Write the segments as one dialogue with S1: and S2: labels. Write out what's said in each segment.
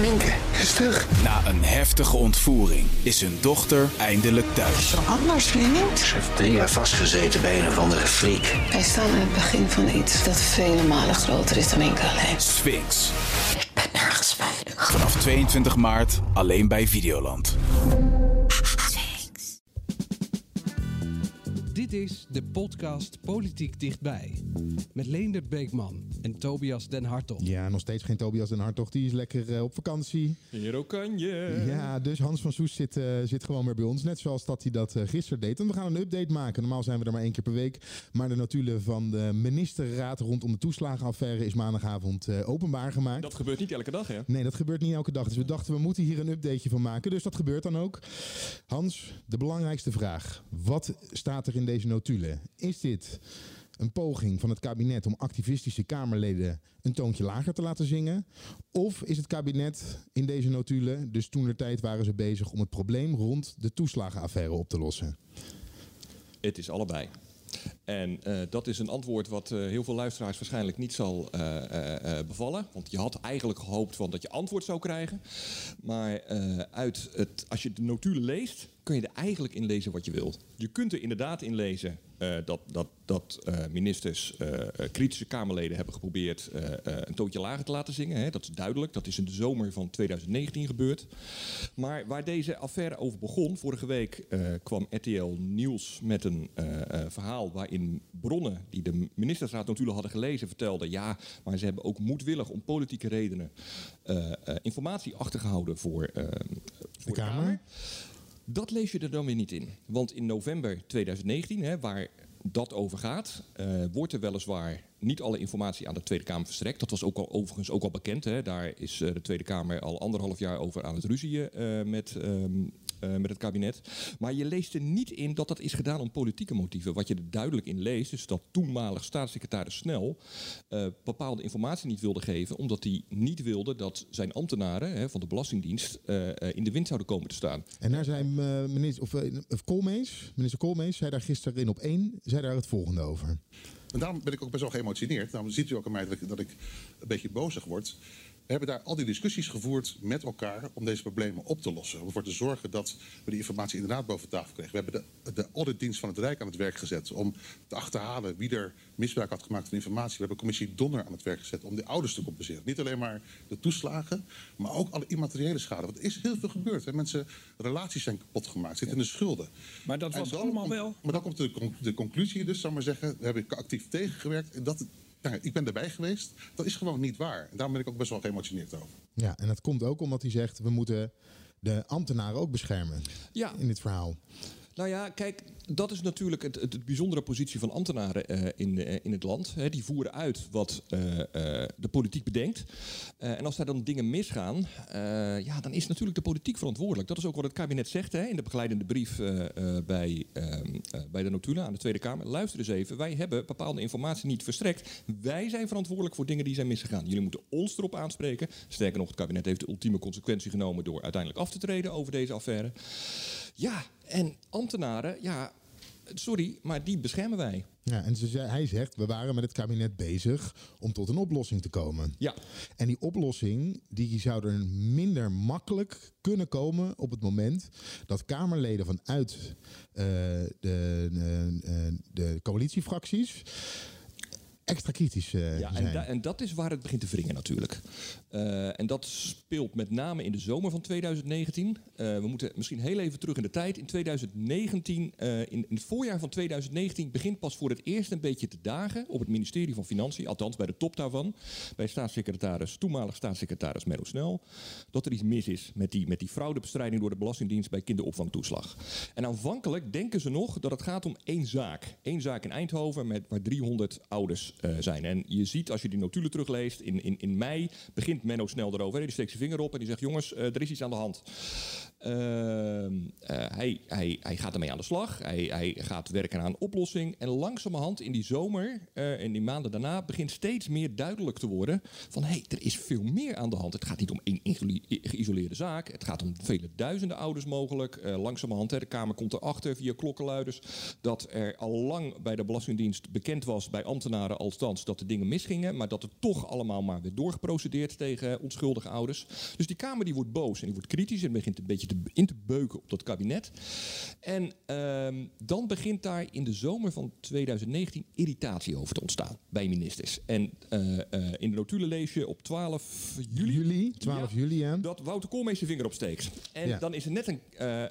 S1: Minke is terug.
S2: Na een heftige ontvoering is hun dochter eindelijk thuis.
S1: Anders, vriend.
S3: Ze heeft drie jaar vastgezeten bij een of andere freak.
S4: Wij staan in het begin van iets dat vele malen groter is dan Minke alleen.
S2: Sphinx.
S1: Ik ben nergens veilig.
S2: Vanaf 22 maart alleen bij Videoland.
S5: Dit is de podcast Politiek Dichtbij. Met Leendert Beekman en Tobias Den Hartog.
S6: Ja, nog steeds geen Tobias Den Hartog. Die is lekker eh, op vakantie.
S7: Hier ook kan je.
S6: Ja, dus Hans van Soes zit, eh, zit gewoon weer bij ons. Net zoals dat hij dat eh, gisteren deed. En we gaan een update maken. Normaal zijn we er maar één keer per week. Maar de notulen van de ministerraad rondom de toeslagenaffaire is maandagavond openbaar gemaakt.
S7: Dat gebeurt niet elke dag, hè?
S6: Nee, dat gebeurt niet elke dag. Dus we dachten, we moeten hier een updateje van maken. Dus dat gebeurt dan ook. Hans, de belangrijkste vraag. Wat staat er in deze notulen? Is dit een poging van het kabinet om activistische Kamerleden een toontje lager te laten zingen? Of is het kabinet in deze notulen, dus toen tijd waren ze bezig om het probleem rond de toeslagenaffaire op te lossen?
S7: Het is allebei. En eh, dat is een antwoord wat eh, heel veel luisteraars waarschijnlijk niet zal eh, bevallen. Want je had eigenlijk gehoopt van dat je antwoord zou krijgen. Maar uit het, als je de notulen leest, kun je er eigenlijk in lezen wat je wilt. Je kunt er inderdaad in lezen dat, dat, dat ministers kritische Kamerleden hebben geprobeerd een toontje lager te laten zingen. Hè. Dat is duidelijk. Dat is in de zomer van 2019 gebeurd. Maar waar deze affaire over begon, vorige week kwam RTL Nieuws met een verhaal waarin bronnen die de ministersraad natuurlijk hadden gelezen vertelden, ja, maar ze hebben ook moedwillig om politieke redenen eh, eh, informatie achtergehouden voor, eh, voor de
S6: Kamer.
S7: Kamer. Dat lees je er dan weer niet in. Want in november 2019, hè, waar dat over gaat, wordt er weliswaar niet alle informatie aan de Tweede Kamer verstrekt. Dat was ook al, overigens ook al bekend. Hè. Daar is de Tweede Kamer al anderhalf jaar over aan het ruzieën eh, met, ehm, eh, met het kabinet. Maar je leest er niet in dat dat is gedaan om politieke motieven. Wat je er duidelijk in leest, is dat toenmalig staatssecretaris Snel eh, bepaalde informatie niet wilde geven, omdat hij niet wilde dat zijn ambtenaren hè, van de Belastingdienst eh, eh, in de wind zouden komen te staan.
S6: En daar zijn eh, minister, of, of Koolmees, minister Koolmees, zei daar gisteren in op één, zei daar het volgende over.
S8: En daarom ben ik ook best wel geëmotioneerd. Daarom ziet u ook aan mij dat ik, dat ik een beetje bozig word. We hebben daar al die discussies gevoerd met elkaar om deze problemen op te lossen. Om ervoor te zorgen dat we die informatie inderdaad boven tafel kregen. We hebben de, de auditdienst van het Rijk aan het werk gezet om te achterhalen wie er misbruik had gemaakt van informatie. We hebben commissie Donner aan het werk gezet om die ouders te compenseren. Niet alleen maar de toeslagen, maar ook alle immateriële schade. Want er is heel veel gebeurd. Hè. Mensen, relaties zijn kapot gemaakt, zitten in de schulden.
S9: Maar dat was allemaal wel.
S8: Maar dan komt de, con- de conclusie dus, ik maar zeggen. We hebben actief tegengewerkt. En dat, nou, ik ben erbij geweest. Dat is gewoon niet waar. En daarom ben ik ook best wel geëmotioneerd over.
S6: Ja, en dat komt ook omdat hij zegt, we moeten de ambtenaren ook beschermen
S7: Ja.
S6: in dit verhaal.
S7: Nou ja, kijk, dat is natuurlijk het, het, het bijzondere positie van ambtenaren eh, in, eh, in het land. Die voeren uit wat eh, de politiek bedenkt. En als daar dan dingen misgaan, ja, dan is natuurlijk de politiek verantwoordelijk. Dat is ook wat het kabinet zegt in de begeleidende brief bij, ehm, eh, bij de notulen aan de Tweede Kamer. Luister eens even, wij hebben bepaalde informatie niet verstrekt. Wij zijn verantwoordelijk voor dingen die zijn misgegaan. Jullie moeten ons erop aanspreken. Sterker nog, het kabinet heeft de ultieme consequentie genomen door uiteindelijk af te treden over deze affaire. Ja, en ambtenaren, ja, sorry, maar die beschermen wij.
S6: Ja, en ze hij zegt, we waren met het kabinet bezig om tot een oplossing te komen.
S7: Ja.
S6: En die oplossing die zou er minder makkelijk kunnen komen op het moment dat Kamerleden vanuit eh, de, eh, eh, de coalitiefracties extra kritisch eh,
S7: Ja,
S6: zijn.
S7: en, da- en dat is waar het begint te wringen natuurlijk. Eh, en dat speelt met name in de zomer van 2019. Eh, we moeten misschien heel even terug in de tijd. In 2019, eh, in, in het voorjaar van 2019, begint pas voor het eerst een beetje te dagen op het ministerie van Financiën, althans bij de top daarvan, bij staatssecretaris, toenmalig staatssecretaris Menno Snel, dat er iets mis is met die, met die fraudebestrijding door de Belastingdienst bij kinderopvangtoeslag. En aanvankelijk denken ze nog dat het gaat om één zaak. Eén zaak in Eindhoven met, waar 300 ouders eh, zijn. En je ziet als je die notulen terugleest, in, in, in mei begint Menno snel erover. Die steekt zijn vinger op en die zegt: Jongens, eh, er is iets aan de hand. Ehm, eh, hij, hij, hij gaat ermee aan de slag. Hij, hij gaat werken aan een oplossing. En langzamerhand in die zomer en in die maanden daarna begint steeds meer duidelijk te worden van hé, hey, er is veel meer aan de hand. Het gaat niet om één geïsoleerde zaak. Het gaat om vele duizenden ouders mogelijk. Eh langzamerhand, hè, de Kamer komt erachter via klokkenluiders dat er al lang bij de Belastingdienst bekend was bij ambtenaren al althans dat de dingen misgingen, maar dat het toch allemaal maar werd doorgeprocedeerd tegen onschuldige ouders. Dus die Kamer die wordt boos en die wordt kritisch en begint een beetje te, in te beuken op dat kabinet. En ehm, dan begint daar in de zomer van 2019 irritatie over te ontstaan bij ministers. En eh, eh, in de notulen lees je op 12 juli,
S6: Juli, 12 juli,
S7: dat Wouter Koolmees zijn vinger opsteekt. En
S6: Ja.
S7: dan is er net een, eh,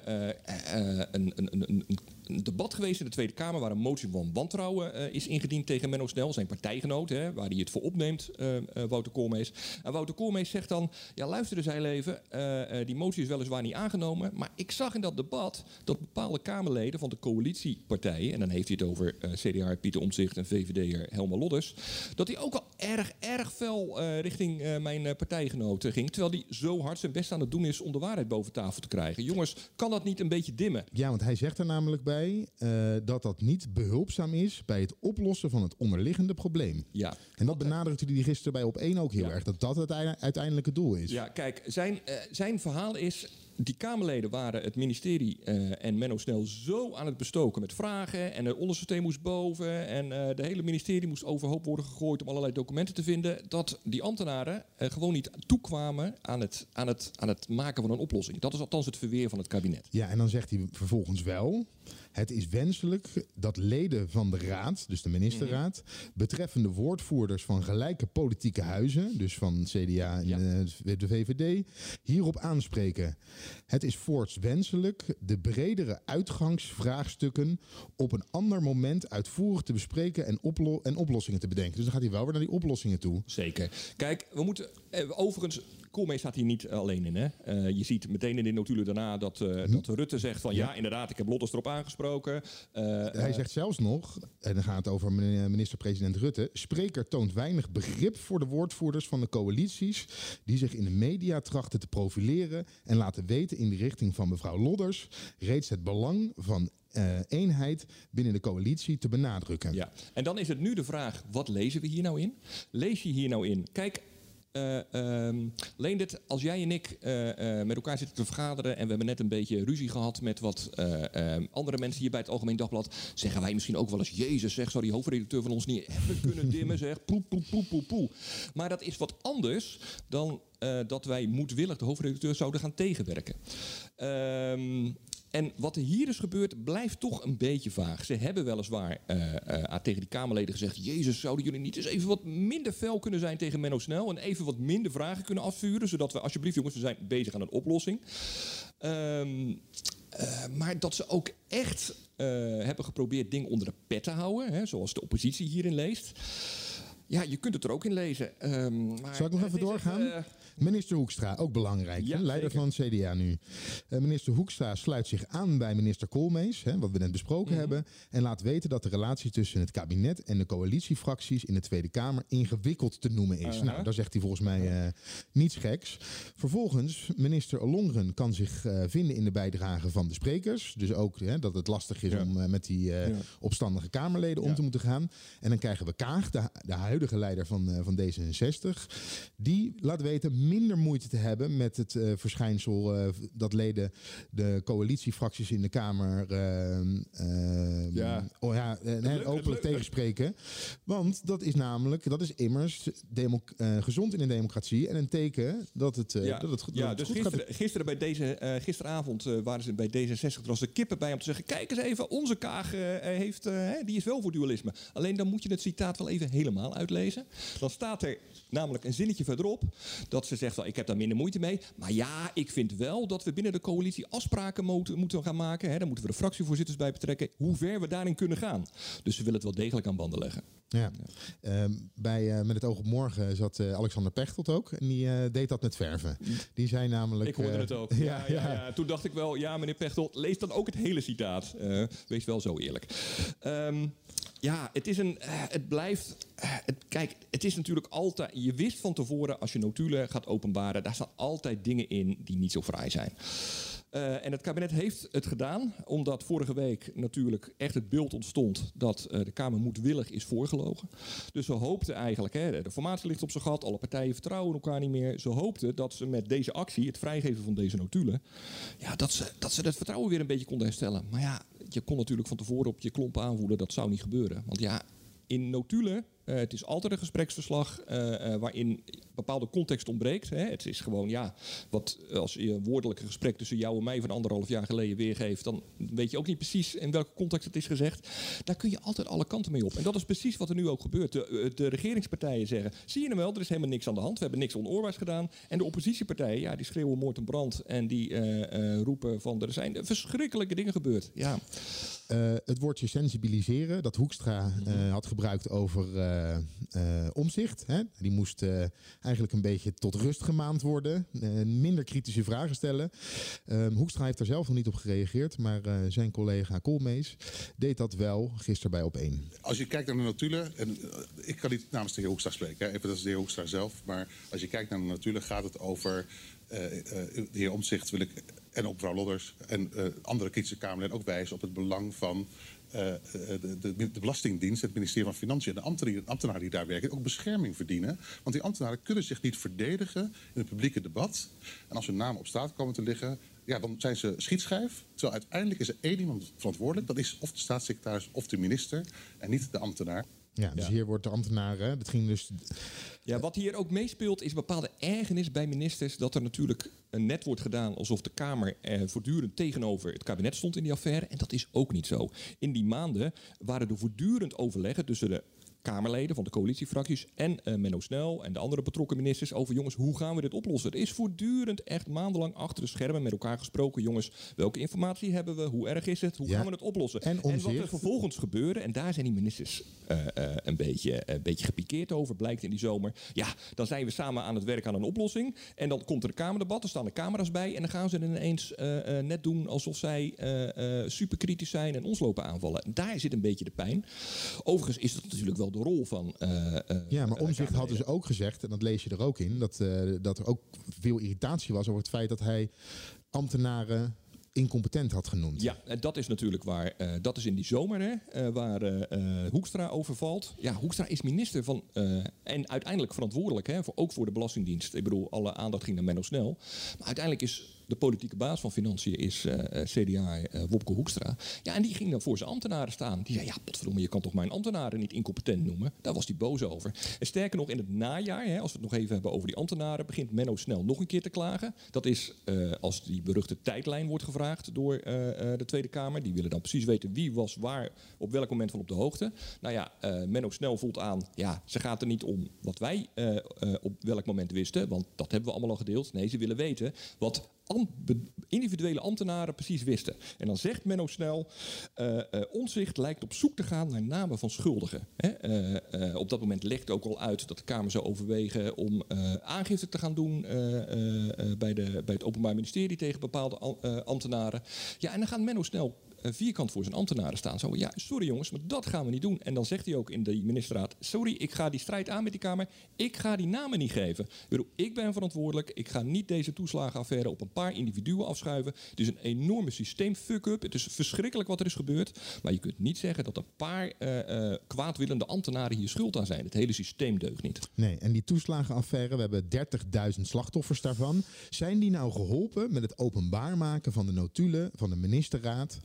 S7: een, een, een, een, een debat geweest in de Tweede Kamer... waar een motie van wantrouwen eh, is ingediend tegen Menno Snel, zijn partijgenoot... Hè, waar hij het voor opneemt, eh, eh, Wouter Koolmees. En Wouter Koolmees zegt dan... ja, luister eens even, die motie is weliswaar niet aangenomen... maar ik zag in dat debat dat bepaalde Kamerleden van de coalitiepartijen... en dan heeft hij het over CDA Pieter Omtzigt en VVD'er Helma Lodders... dat hij ook al erg, erg fel eh, richting eh, mijn eh, partijgenoten ging... terwijl hij zo hard zijn best aan het doen is om de waarheid boven tafel te krijgen. Jongens, kan dat niet een beetje dimmen?
S6: Ja, want hij zegt er namelijk bij dat dat niet behulpzaam is bij het oplossen van het onderliggende probleem.
S7: Ja.
S6: En dat benadrukte hij gisteren bij op één ook heel
S7: Ja.
S6: erg. Dat dat het uite- uiteindelijke doel is.
S7: Ja, kijk, zijn, zijn verhaal is... Die Kamerleden waren het ministerie eh, en Menno Snel zo aan het bestoken met vragen. En het ondersysteem moest boven. En eh, de hele ministerie moest overhoop worden gegooid om allerlei documenten te vinden. Dat die ambtenaren eh, gewoon niet toekwamen aan het, aan, het, aan het maken van een oplossing. Dat is althans het verweer van het kabinet.
S6: Ja, en dan zegt hij vervolgens wel... Het is wenselijk dat leden van de raad, dus de ministerraad... betreffende woordvoerders van gelijke politieke huizen... dus van CDA en
S7: Ja.
S6: eh, de VVD, hierop aanspreken. Het is voorts wenselijk de bredere uitgangsvraagstukken... op een ander moment uitvoerig te bespreken en, oplo- en oplossingen te bedenken. Dus dan gaat hij wel weer naar die oplossingen toe.
S7: Zeker. Kijk, we moeten. eh, overigens, Koolmees staat hier niet alleen in. Hè? Eh, je ziet meteen in de notulen daarna dat, eh, dat Rutte zegt van ja, inderdaad, ik heb Lotters erop aangesproken. Eh,
S6: Hij
S7: eh,
S6: zegt zelfs nog, en dan gaat het over meneer- minister-president Rutte... Spreker toont weinig begrip voor de woordvoerders van de coalities... die zich in de media trachten te profileren... en laten weten in de richting van mevrouw Lodders... reeds het belang van eh, eenheid binnen de coalitie te benadrukken.
S7: Ja, en dan is het nu de vraag: wat lezen we hier nou in? Lees je hier nou in? Kijk. Eh ehm, Leendert, als jij en ik eh, eh, met elkaar zitten te vergaderen en we hebben net een beetje ruzie gehad met wat eh, eh, andere mensen hier bij het Algemeen Dagblad, zeggen wij misschien ook wel eens: Jezus, zeg, zou die hoofdredacteur van ons niet hebben kunnen dimmen? Zeg, poe, poe, poe, poe, poe. Maar dat is wat anders dan dat wij moedwillig de hoofdredacteur zouden gaan tegenwerken. Ehm, en wat er hier is gebeurd, blijft toch een beetje vaag. Ze hebben weliswaar eh, aan- tegen die Kamerleden gezegd... Jezus, zouden jullie niet eens even wat minder fel kunnen zijn tegen Menno Snel... en even wat minder vragen kunnen afvuren... zodat we, alsjeblieft jongens, we zijn bezig aan een oplossing. Ehm, eh, maar dat ze ook echt hebben geprobeerd dingen onder de pet te houden... Hè, zoals de oppositie hierin leest... Ja, je kunt het er ook in lezen. Maar
S6: Zal ik nog even doorgaan? Minister Hoekstra, ook belangrijk.
S7: Ja,
S6: leider
S7: zeker.
S6: van het CDA nu. Eh, minister Hoekstra sluit zich aan bij minister Koolmees, hè, wat we net besproken
S7: Mhm.
S6: hebben. En laat weten dat de relatie tussen het kabinet en de coalitiefracties in de Tweede Kamer ingewikkeld te noemen is. Nou, daar zegt hij volgens mij eh, niets geks. Vervolgens, minister Ollongren kan zich eh, vinden in de bijdrage van de sprekers. Dus ook hè, dat het lastig is
S7: Ja.
S6: om met die
S7: Ja.
S6: opstandige Kamerleden om te moeten gaan. En dan krijgen we Kaag, de, de huidige leider van, van D66. Die laat weten minder moeite te hebben met het eh, verschijnsel eh, dat leden de coalitiefracties in de Kamer eh, eh,
S7: Ja.
S6: oh ja, eh,
S7: leuk- het
S6: openlijk tegenspreken. Want dat is namelijk, dat is immers eh, gezond in een democratie en een teken dat het, eh, dat het, goed-
S7: ja,
S6: het
S7: dus
S6: goed gaat.
S7: gisteren, gisteren bij deze, eh, gisteravond eh, waren ze bij D66 er was de kippen bij om te zeggen: kijk eens even, onze Kaag eh, heeft, eh, hè, die is wel voor dualisme. Alleen dan moet je het citaat wel even helemaal uitlezen. Dan staat er namelijk een zinnetje verderop dat ze zegt: wel, ik heb daar minder moeite mee. Maar ja, ik vind wel dat we binnen de coalitie afspraken moeten, gaan maken. Hè. Daar moeten we de fractievoorzitters bij betrekken. Hoe ver we daarin kunnen gaan. Dus ze willen het wel degelijk aan banden leggen.
S6: Ja. Ehm, bij eh, Met het oog op morgen zat eh, Alexander Pechtold ook. En die eh, deed dat met verven. Die zei namelijk...
S7: Ik hoorde het ook. Ja, ja, ja, Toen dacht ik wel, ja, meneer Pechtold, lees dan ook het hele citaat. Wees wel zo eerlijk. Ehm, ja, het is een. eh, het blijft. eh, het, kijk, het is natuurlijk altijd. Je wist van tevoren, als je notulen gaat openbaren, daar staan altijd dingen in die niet zo fraai zijn. Eh, en het kabinet heeft het gedaan, omdat vorige week natuurlijk echt het beeld ontstond dat eh, de Kamer moedwillig is voorgelogen. Dus ze hoopten eigenlijk, hè, de formatie ligt op zijn gat, alle partijen vertrouwen elkaar niet meer. Ze hoopten dat ze met deze actie, het vrijgeven van deze notulen, ja, dat, ze, dat ze het vertrouwen weer een beetje konden herstellen. Maar ja, je kon natuurlijk van tevoren op je klompen aanvoelen, dat zou niet gebeuren. Want ja, in notulen Eh, het is altijd een gespreksverslag eh, waarin bepaalde context ontbreekt. Hè. Het is gewoon, ja, wat als je een woordelijke gesprek tussen jou en mij van anderhalf jaar geleden weergeeft, dan weet je ook niet precies in welke context het is gezegd. Daar kun je altijd alle kanten mee op. En dat is precies wat er nu ook gebeurt. De, de regeringspartijen zeggen, zie je nou wel, er is helemaal niks aan de hand. We hebben niks onoorbaars gedaan. En de oppositiepartijen, ja, die schreeuwen moord en brand. En die roepen van, er zijn verschrikkelijke dingen gebeurd. Ja.
S6: Het woordje sensibiliseren, dat Hoekstra eh, had gebruikt over omzicht. Hè? Die moest eh, eigenlijk een beetje tot rust gemaand worden. eh, minder kritische vragen stellen. Ehm, Hoekstra heeft daar zelf nog niet op gereageerd. Maar eh, zijn collega Koolmees deed dat wel gisteren bij Op1.
S8: Als je kijkt naar de notulen, en eh, ik kan niet namens de heer Hoekstra spreken, even dat is de heer Hoekstra zelf. Maar als je kijkt naar de notulen gaat het over eh, eh, de heer Omtzigt wil ik en op mevrouw Lodders en eh, andere kritische Kamerleden ook wijzen op het belang van eh, eh, de, de, de Belastingdienst, het ministerie van Financiën en de ambtenaren, de ambtenaren die daar werken ook bescherming verdienen. Want die ambtenaren kunnen zich niet verdedigen in het publieke debat. En als hun namen op straat komen te liggen, ja, dan zijn ze schietschijf. Terwijl uiteindelijk is er één iemand verantwoordelijk. Dat is of de staatssecretaris of de minister en niet de ambtenaar.
S6: Ja, dus hier wordt de ambtenaar, hè, dat ging dus...
S7: Ja, wat hier ook meespeelt is bepaalde ergernis bij ministers dat er natuurlijk een net wordt gedaan alsof de Kamer eh, voortdurend tegenover het kabinet stond in die affaire. En dat is ook niet zo. In die maanden waren er voortdurend overleggen tussen de Kamerleden van de coalitiefracties en eh, Menno Snel en de andere betrokken ministers over jongens, hoe gaan we dit oplossen? Er is voortdurend echt maandenlang achter de schermen met elkaar gesproken. Jongens, welke informatie hebben we? Hoe erg is het? Hoe
S6: Ja.
S7: gaan we het oplossen?
S6: En
S7: wat er vervolgens gebeurde, en daar zijn die ministers eh, eh, een, beetje, een beetje gepikeerd over, blijkt in die zomer. Ja, dan zijn we samen aan het werk aan een oplossing. En dan komt er een Kamerdebat, er staan de camera's bij. En dan gaan ze ineens net doen alsof zij superkritisch zijn en ons lopen aanvallen. Daar zit een beetje de pijn. Overigens is dat natuurlijk wel de rol van. eh, eh,
S6: Ja, maar
S7: eh,
S6: Omzicht had dus ook gezegd, en dat lees je er ook in, dat, dat er ook veel irritatie was over het feit dat hij ambtenaren incompetent had genoemd.
S7: Ja, en dat is natuurlijk waar. dat is in die zomer hè, waar eh, Hoekstra overvalt. Ja, Hoekstra is minister van. en uiteindelijk verantwoordelijk, hè, voor, ook voor de Belastingdienst. Ik bedoel, alle aandacht ging naar Menno Snel. Maar uiteindelijk is de politieke baas van Financiën is eh, CDA eh, Wopke Hoekstra. Ja, en die ging dan voor zijn ambtenaren staan. Die zei, ja, potverdomme, je kan toch mijn ambtenaren niet incompetent noemen? Daar was hij boos over. En sterker nog, in het najaar, hè, als we het nog even hebben over die ambtenaren... begint Menno Snel nog een keer te klagen. Dat is eh, als die beruchte tijdlijn wordt gevraagd door de Tweede Kamer. Die willen dan precies weten wie was waar op welk moment van op de hoogte. Nou ja, Menno Snel voelt aan, ja, ze gaat er niet om wat wij op welk moment wisten... want dat hebben we allemaal al gedeeld. Nee, ze willen weten wat individuele ambtenaren precies wisten. En dan zegt Menno snel, eh eh, Omtzigt lijkt op zoek te gaan naar namen van schuldigen. Hè? Eh, op dat moment legt ook al uit dat de Kamer zou overwegen om aangifte te gaan doen bij, de, bij het Openbaar Ministerie tegen bepaalde am- ambtenaren. Ja, en dan gaat Menno snel vierkant voor zijn ambtenaren staan. Zo, ja, sorry jongens, maar dat gaan we niet doen. En dan zegt hij ook in de ministerraad, sorry, ik ga die strijd aan met die Kamer. Ik ga die namen niet geven. Ik ben verantwoordelijk. Ik ga niet deze toeslagenaffaire op een paar individuen afschuiven. Het is een enorme systeem fuck-up. Het is verschrikkelijk wat er is gebeurd. Maar je kunt niet zeggen dat een paar eh, eh, kwaadwillende ambtenaren hier schuld aan zijn. Het hele systeem deugt niet.
S6: Nee, en die toeslagenaffaire, we hebben 30.000 slachtoffers daarvan. Zijn die nou geholpen met het openbaar maken van de notulen van de ministerraad,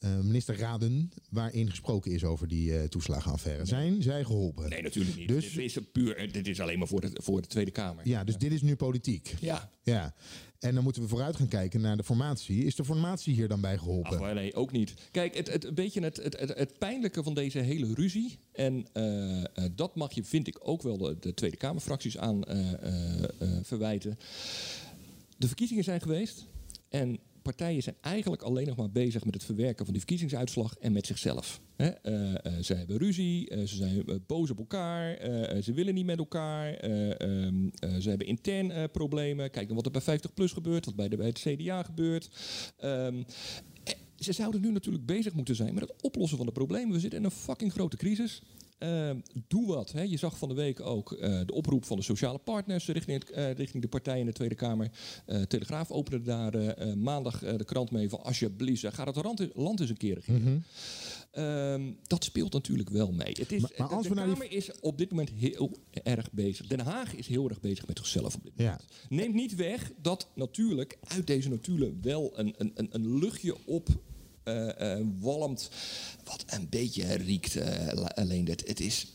S6: eh, ministerraden, waarin gesproken is over die eh, toeslagenaffaire? Zijn zij geholpen?
S7: Nee, natuurlijk niet.
S6: Dus-
S7: dit, is puur, dit is alleen maar voor de, voor de Tweede Kamer.
S6: Ja, dus dit is nu politiek.
S7: Ja.
S6: Ja. En dan moeten we vooruit gaan kijken naar de formatie. Is de formatie hier dan bij geholpen?
S7: Ach, nee, ook niet. Kijk, het, het, een beetje het, het, het, het pijnlijke van deze hele ruzie. En eh, eh, dat mag je, vind ik, ook wel de, de Tweede Kamerfracties aan eh, eh, eh, verwijten. De verkiezingen zijn geweest. En partijen zijn eigenlijk alleen nog maar bezig met het verwerken van die verkiezingsuitslag en met zichzelf. Eh, eh, ze hebben ruzie, eh, ze zijn boos op elkaar, ze willen niet met elkaar, eh, ehm, eh, ze hebben intern problemen. Kijk dan wat er bij 50PLUS gebeurt, wat bij, de, bij het CDA gebeurt. Ehm, eh, ze zouden nu natuurlijk bezig moeten zijn met het oplossen van de problemen. We zitten in een fucking grote crisis. Eh, doe wat. Hè. Je zag van de week ook eh, de oproep van de sociale partners richting, het, eh, richting de partijen in de Tweede Kamer. Eh, Telegraaf opende daar maandag de krant mee van alsjeblieft, ga het land, land eens een keer regeren. Ehm, dat speelt natuurlijk wel mee. Het is,
S6: Maar- als
S7: de
S6: we naar die-
S7: Kamer is op dit moment heel erg bezig. Den Haag is heel erg bezig met zichzelf op dit
S6: Ja.
S7: moment. Neemt niet weg dat natuurlijk uit deze notulen wel een, een, een, een luchtje op walmt. Wat een beetje riekt. eh, alleen dat het is.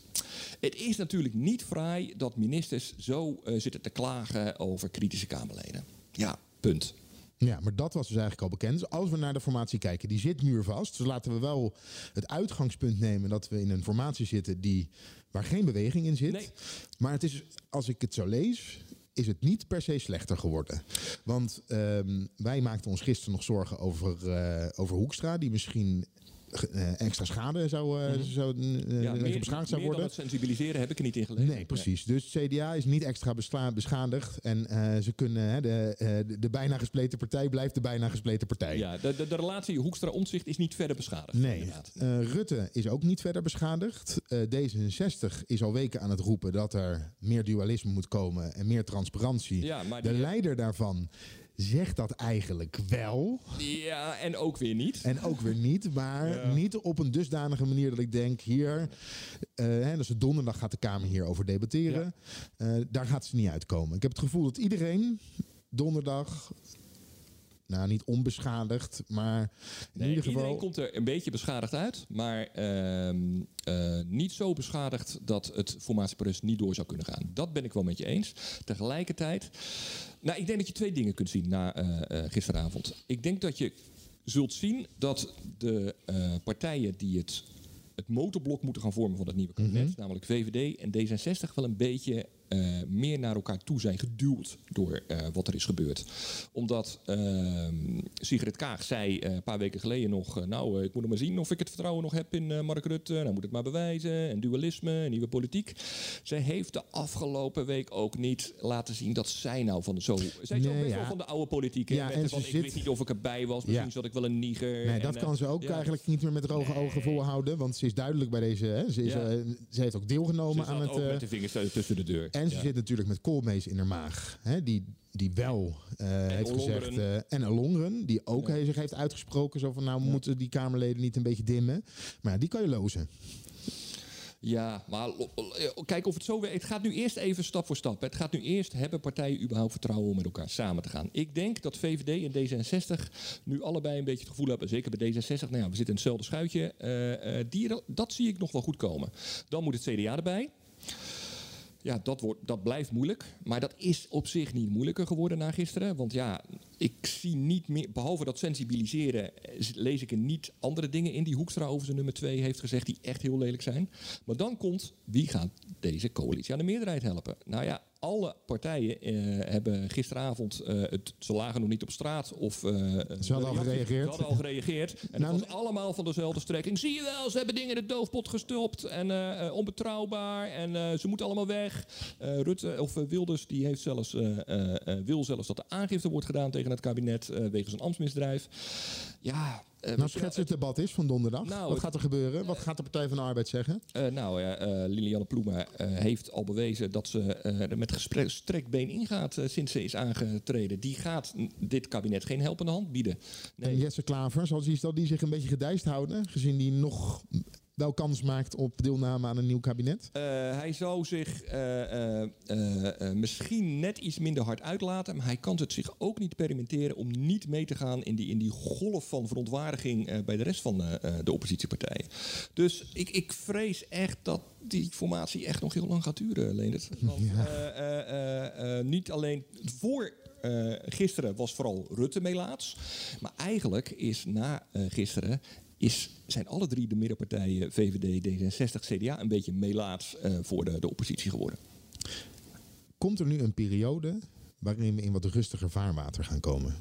S7: Het is natuurlijk niet fraai dat ministers zo eh, zitten te klagen over kritische Kamerleden. Ja, punt.
S6: Ja, maar dat was dus eigenlijk al bekend. Dus als we naar de formatie kijken, die zit muurvast. Dus laten we wel het uitgangspunt nemen dat we in een formatie zitten die, waar geen beweging in zit.
S7: Nee.
S6: Maar het is, als ik het zo lees, is het niet per se slechter geworden. Want ehm, wij maakten ons gisteren nog zorgen over, eh, over Hoekstra, die misschien extra schade zou, eh, zou, eh.
S7: Ja,
S6: extra beschadigd zou
S7: meer
S6: worden.
S7: het sensibiliseren heb ik er niet in gelezen.
S6: Nee, precies. Dus CDA is niet extra beschadigd. En eh, ze kunnen, de, eh, de, de bijna gespleten partij blijft de bijna gespleten partij.
S7: Ja, de, de, de relatie Hoekstra-Omtzigt is niet verder beschadigd.
S6: Nee. Eh, Rutte is ook niet verder beschadigd. Eh, D66 is al weken aan het roepen dat er meer dualisme moet komen en meer transparantie.
S7: Ja, maar
S6: de leider daarvan zegt dat eigenlijk wel.
S7: Ja, en ook weer niet.
S6: En ook weer niet, maar niet op een dusdanige manier dat ik denk, hier, hè, dus donderdag gaat de Kamer hierover debatteren. Eh, daar gaat ze niet uitkomen. Ik heb het gevoel dat iedereen donderdag, nou niet onbeschadigd, maar in
S7: Nee,
S6: ieder geval...
S7: Iedereen komt er een beetje beschadigd uit, maar ehm, eh, niet zo beschadigd dat het formatieproces niet door zou kunnen gaan. Dat ben ik wel met je eens. Tegelijkertijd, nou, ik denk dat je twee dingen kunt zien na eh, eh, gisteravond. Ik denk dat je zult zien dat de eh, partijen die het, het motorblok moeten gaan vormen van het nieuwe kabinet, namelijk VVD en D66, wel een beetje meer naar elkaar toe zijn geduwd door eh, wat er is gebeurd. Omdat ehm Sigrid Kaag zei eh, een paar weken geleden nog... eh, nou, eh, ik moet nog maar zien of ik het vertrouwen nog heb in eh, Mark Rutte. Nou moet het maar bewijzen. En dualisme en nieuwe politiek. Zij heeft de afgelopen week ook niet laten zien dat zij nou van de zo... Zij is ook
S6: Nee,
S7: best
S6: ja.
S7: wel van de oude politiek. hè,
S6: Ja, en
S7: van, ik weet niet of ik erbij was. Misschien
S6: Ja.
S7: zat ik wel een niger.
S6: Nee,
S7: En,
S6: dat
S7: eh,
S6: kan ze ook
S7: ja.
S6: eigenlijk niet meer met droge ogen volhouden. Want ze is duidelijk bij deze. Hè, ze, is,
S7: Ja.
S6: eh, ze heeft ook deelgenomen aan het.
S7: ook
S6: eh,
S7: met de vingers tussen de deur.
S6: En ze
S7: Ja.
S6: zit natuurlijk met koolmees in haar maag. Hè, die, die wel eh, heeft gezegd. eh, en Longren, die ook
S7: Ja.
S6: zich heeft uitgesproken. Zo van nou moeten die Kamerleden niet een beetje dimmen. Maar ja, die kan je lozen.
S7: Ja, maar lo- kijk of het zo werkt. Het gaat nu eerst even stap voor stap. Het gaat nu eerst hebben partijen überhaupt vertrouwen om met elkaar samen te gaan. Ik denk dat VVD en D66 nu allebei een beetje het gevoel hebben, zeker bij D66, nou ja, we zitten in hetzelfde schuitje. eh, eh, die, dat zie ik nog wel goed komen. Dan moet het CDA erbij. Ja, dat, wordt, dat blijft moeilijk. Maar dat is op zich niet moeilijker geworden na gisteren. Want ja, ik zie niet meer... Behalve dat sensibiliseren eh, lees ik er niet andere dingen in... die Hoekstra over zijn nummer twee heeft gezegd... die echt heel lelijk zijn. Maar dan komt, wie gaat deze coalitie aan de meerderheid helpen? Nou ja, alle partijen eh, hebben gisteravond... eh, het, ze lagen nog niet op straat of... eh,
S6: Ze hadden al gereageerd.
S7: Ze hadden al gereageerd. En
S6: Nou,
S7: het was allemaal van dezelfde strekking. Zie je wel, ze hebben dingen in de doofpot gestopt. En onbetrouwbaar. En ze moeten allemaal weg. Rutte, of Wilders, die heeft zelfs, wil zelfs dat er aangifte wordt gedaan tegen het kabinet. wegens een ambtsmisdrijf. Ja. Eh,
S6: Nou, schets het debat is van donderdag.
S7: Nou,
S6: Wat gaat er gebeuren? Wat gaat de Partij van de Arbeid zeggen?
S7: eh, nou, ja, eh, Lilianne Ploemen heeft al bewezen dat ze er met gestrekt been ingaat sinds ze is aangetreden. Die gaat dit kabinet geen helpende hand bieden. Nee.
S6: En Jesse Klaver, zal die, zal die zich een beetje gedijst houden? Gezien die nog wel kans maakt op deelname aan een nieuw kabinet?
S7: Eh, hij zou zich eh, eh, misschien net iets minder hard uitlaten. Maar hij kan het zich ook niet permitteren om niet mee te gaan in die, in die golf van verontwaardiging bij de rest van de oppositiepartijen. Dus ik, ik vrees echt dat die formatie echt nog heel lang gaat duren, Leendert. Want niet alleen voor gisteren was vooral Rutte meelaats. Maar eigenlijk is na gisteren is, zijn alle drie de middenpartijen, VVD, D66, CDA, een beetje meelaats eh, voor de, de oppositie geworden.
S6: Komt er nu een periode waarin we in wat rustiger vaarwater gaan komen?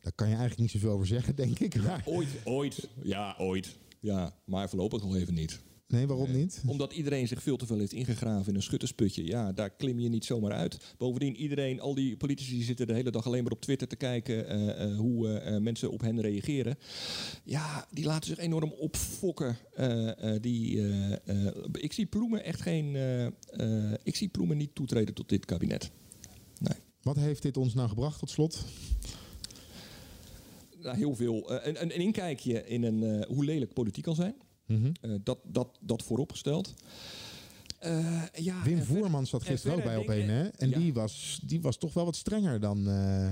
S6: Daar kan je eigenlijk niet zoveel over zeggen, denk ik. Maar,
S7: Ooit, ooit, ja, ooit. Ja, maar voorlopig nog even niet.
S6: Nee, waarom niet?
S7: Omdat iedereen zich veel te veel heeft ingegraven in een schuttersputje. Ja, daar klim je niet zomaar uit. Bovendien, iedereen, al die politici zitten de hele dag alleen maar op Twitter te kijken eh, eh, hoe eh, eh, mensen op hen reageren. Ja, die laten zich enorm opfokken. Eh, eh, die, eh, eh, ik zie Ploemen echt geen. eh, eh, ik zie Ploemen niet toetreden tot dit kabinet. Nee.
S6: Wat heeft dit ons nou gebracht tot slot?
S7: Nou, heel veel. Eh, een, een, inkijkje in een, eh, hoe lelijk politiek kan zijn.
S6: Mhm.
S7: Eh, dat, dat, dat vooropgesteld. Eh, ja,
S6: Wim
S7: en
S6: Voerman zat
S7: en
S6: gisteren ook bij op één, hè? En
S7: Ja.
S6: die, was, die was toch wel wat strenger dan, eh,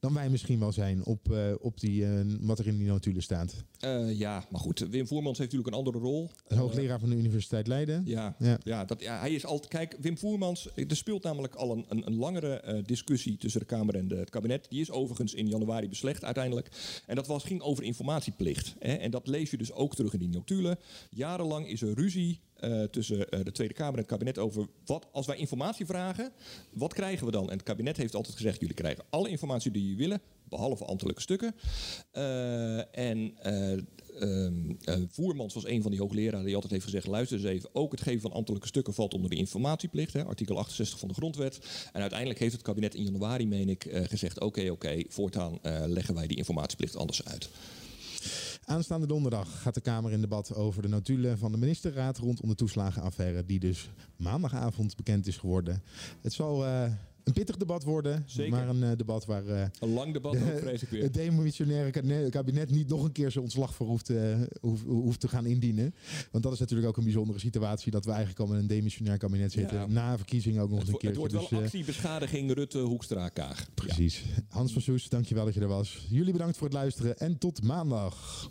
S6: dan wij misschien wel zijn op, eh, op die, eh, wat er in die notulen staat.
S7: Eh, ja, maar goed, Wim Voermans heeft natuurlijk een andere rol.
S6: Hoogleraar van de Universiteit Leiden.
S7: Ja,
S6: Ja.
S7: ja. dat, ja, hij is altijd. Kijk, Wim Voermans. Er speelt namelijk al een, een, een langere discussie tussen de Kamer en de, het kabinet. Die is overigens in januari beslecht uiteindelijk. En dat was, ging over informatieplicht. Hè? En dat lees je dus ook terug in die notulen. Jarenlang is er ruzie. Eh, tussen eh, de Tweede Kamer en het kabinet over wat als wij informatie vragen, wat krijgen we dan? En het kabinet heeft altijd gezegd: jullie krijgen alle informatie die jullie willen, behalve ambtelijke stukken. Eh, en eh, Voermans was een van die hoogleraren die altijd heeft gezegd: luister eens even, ook het geven van ambtelijke stukken valt onder de informatieplicht, hè, artikel 68 van de grondwet. En uiteindelijk heeft het kabinet in januari, meen ik, gezegd: oké, oké, voortaan eh, leggen wij die informatieplicht anders uit.
S6: Aanstaande donderdag gaat de Kamer in debat over de notulen van de ministerraad rondom de toeslagenaffaire, die dus maandagavond bekend is geworden. Het zal eh, een pittig debat worden,
S7: Zeker.
S6: maar een eh, debat waar eh,
S7: Een lang debat ook, vrees ik weer.
S6: het demissionaire kabinet niet nog een keer zijn ontslag voor hoeft, eh, hoeft, hoeft te gaan indienen. Want dat is natuurlijk ook een bijzondere situatie dat we eigenlijk al met een demissionair kabinet zitten.
S7: Ja.
S6: Na verkiezing ook nog
S7: Het,
S6: een
S7: wo- het wordt wel
S6: Dus, eh,
S7: actiebeschadiging Rutte, Hoekstra, Kaag. Ja.
S6: Precies. Hans van Soes, dankjewel dat je er was. Jullie bedankt voor het luisteren en tot maandag.